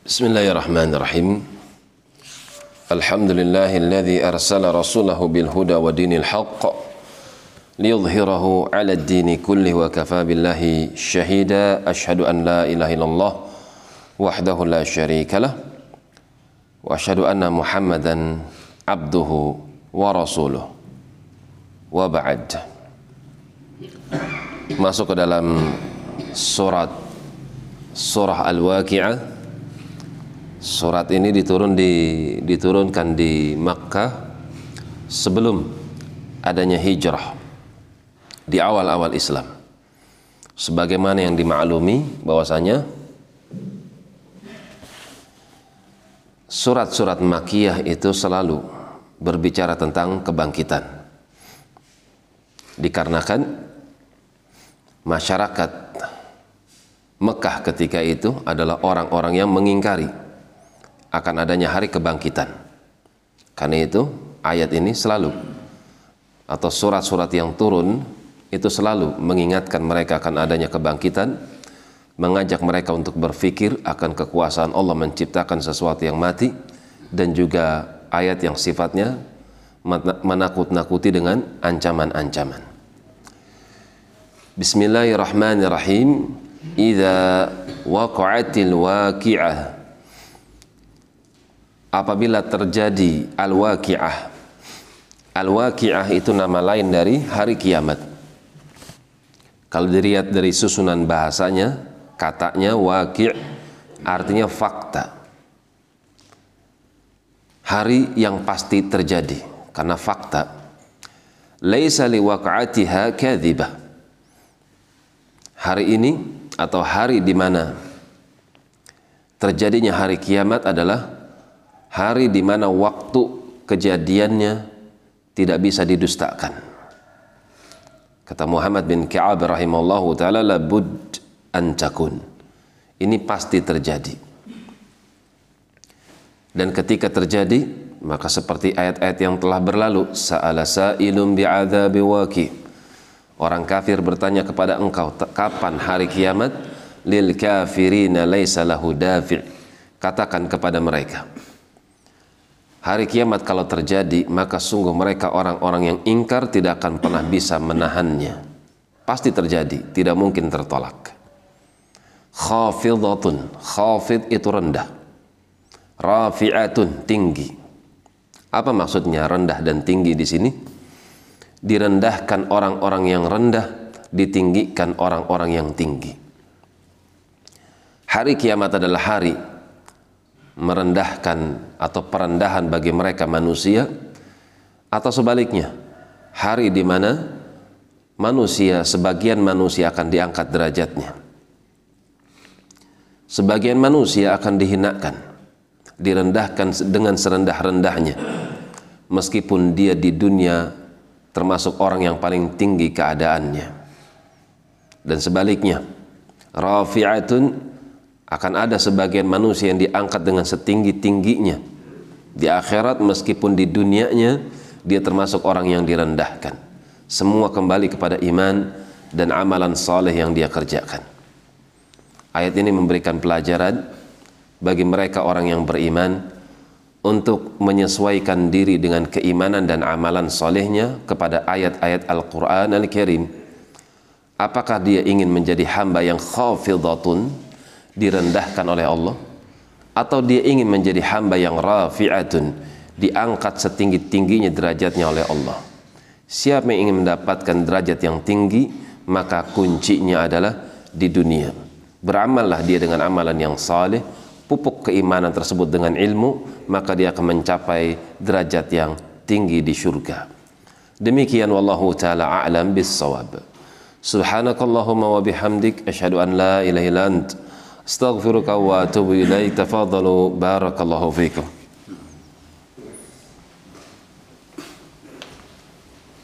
بسم الله الرحمن الرحيم الحمد لله الذي أرسل رسوله بالهدى ودين الحق ليظهره على الدين كله وكفى بالله شهيدا أشهد أن لا إله إلا الله وحده لا شريك له وأشهد أن محمدا عبده ورسوله وبعد masuk ke dalam surat surah Al-Waqi'ah. Surat ini diturun di, diturunkan di Makkah sebelum adanya hijrah di awal-awal Islam. Sebagaimana yang dimaklumi bahwasanya surat-surat Makkiyah itu selalu berbicara tentang kebangkitan. Dikarenakan masyarakat Mekah ketika itu adalah orang-orang yang mengingkari akan adanya hari kebangkitan. Karena itu ayat ini selalu atau surat-surat yang turun itu selalu mengingatkan mereka akan adanya kebangkitan, mengajak mereka untuk berpikir akan kekuasaan Allah menciptakan sesuatu yang mati dan juga ayat yang sifatnya menakut-nakuti dengan ancaman-ancaman. Bismillahirrahmanirrahim. Idza waqa'atil waqi'ah. Apabila terjadi al-waqi'ah. Al-waqi'ah itu nama lain dari hari kiamat. Kalau dilihat dari susunan bahasanya, katanya waqi' artinya fakta. Hari yang pasti terjadi karena fakta. Laisa liwaqa'atiha kadhibah hari ini atau hari di mana terjadinya hari kiamat adalah hari di mana waktu kejadiannya tidak bisa didustakan. Kata Muhammad bin Ka'ab rahimallahu taala labud an takun. Ini pasti terjadi. Dan ketika terjadi, maka seperti ayat-ayat yang telah berlalu, sa'ala sa'ilun bi'adzabi waqi' Orang kafir bertanya kepada engkau, kapan hari kiamat? Lil kafirina laisa lahu dafi'. Katakan kepada mereka. Hari kiamat kalau terjadi, maka sungguh mereka orang-orang yang ingkar tidak akan pernah bisa menahannya. Pasti terjadi, tidak mungkin tertolak. Khafidatun, khafid itu rendah. Rafi'atun, tinggi. Apa maksudnya rendah dan tinggi di sini? direndahkan orang-orang yang rendah, ditinggikan orang-orang yang tinggi. Hari kiamat adalah hari merendahkan atau perendahan bagi mereka manusia atau sebaliknya hari di mana manusia sebagian manusia akan diangkat derajatnya sebagian manusia akan dihinakan direndahkan dengan serendah-rendahnya meskipun dia di dunia termasuk orang yang paling tinggi keadaannya. Dan sebaliknya, rafi'atun akan ada sebagian manusia yang diangkat dengan setinggi-tingginya. Di akhirat meskipun di dunianya dia termasuk orang yang direndahkan. Semua kembali kepada iman dan amalan saleh yang dia kerjakan. Ayat ini memberikan pelajaran bagi mereka orang yang beriman untuk menyesuaikan diri dengan keimanan dan amalan solehnya kepada ayat-ayat Al-Quran Al-Karim apakah dia ingin menjadi hamba yang khafidatun direndahkan oleh Allah atau dia ingin menjadi hamba yang rafi'atun diangkat setinggi-tingginya derajatnya oleh Allah siapa yang ingin mendapatkan derajat yang tinggi maka kuncinya adalah di dunia beramallah dia dengan amalan yang saleh pupuk keimanan tersebut dengan ilmu, maka dia akan mencapai derajat yang tinggi di surga. Demikian wallahu taala a'lam bis-shawab. Subhanakallahumma wa bihamdik asyhadu an la ilaha illa أستغفرك وأتوب إليك. تفضلوا بارك الله فيكم.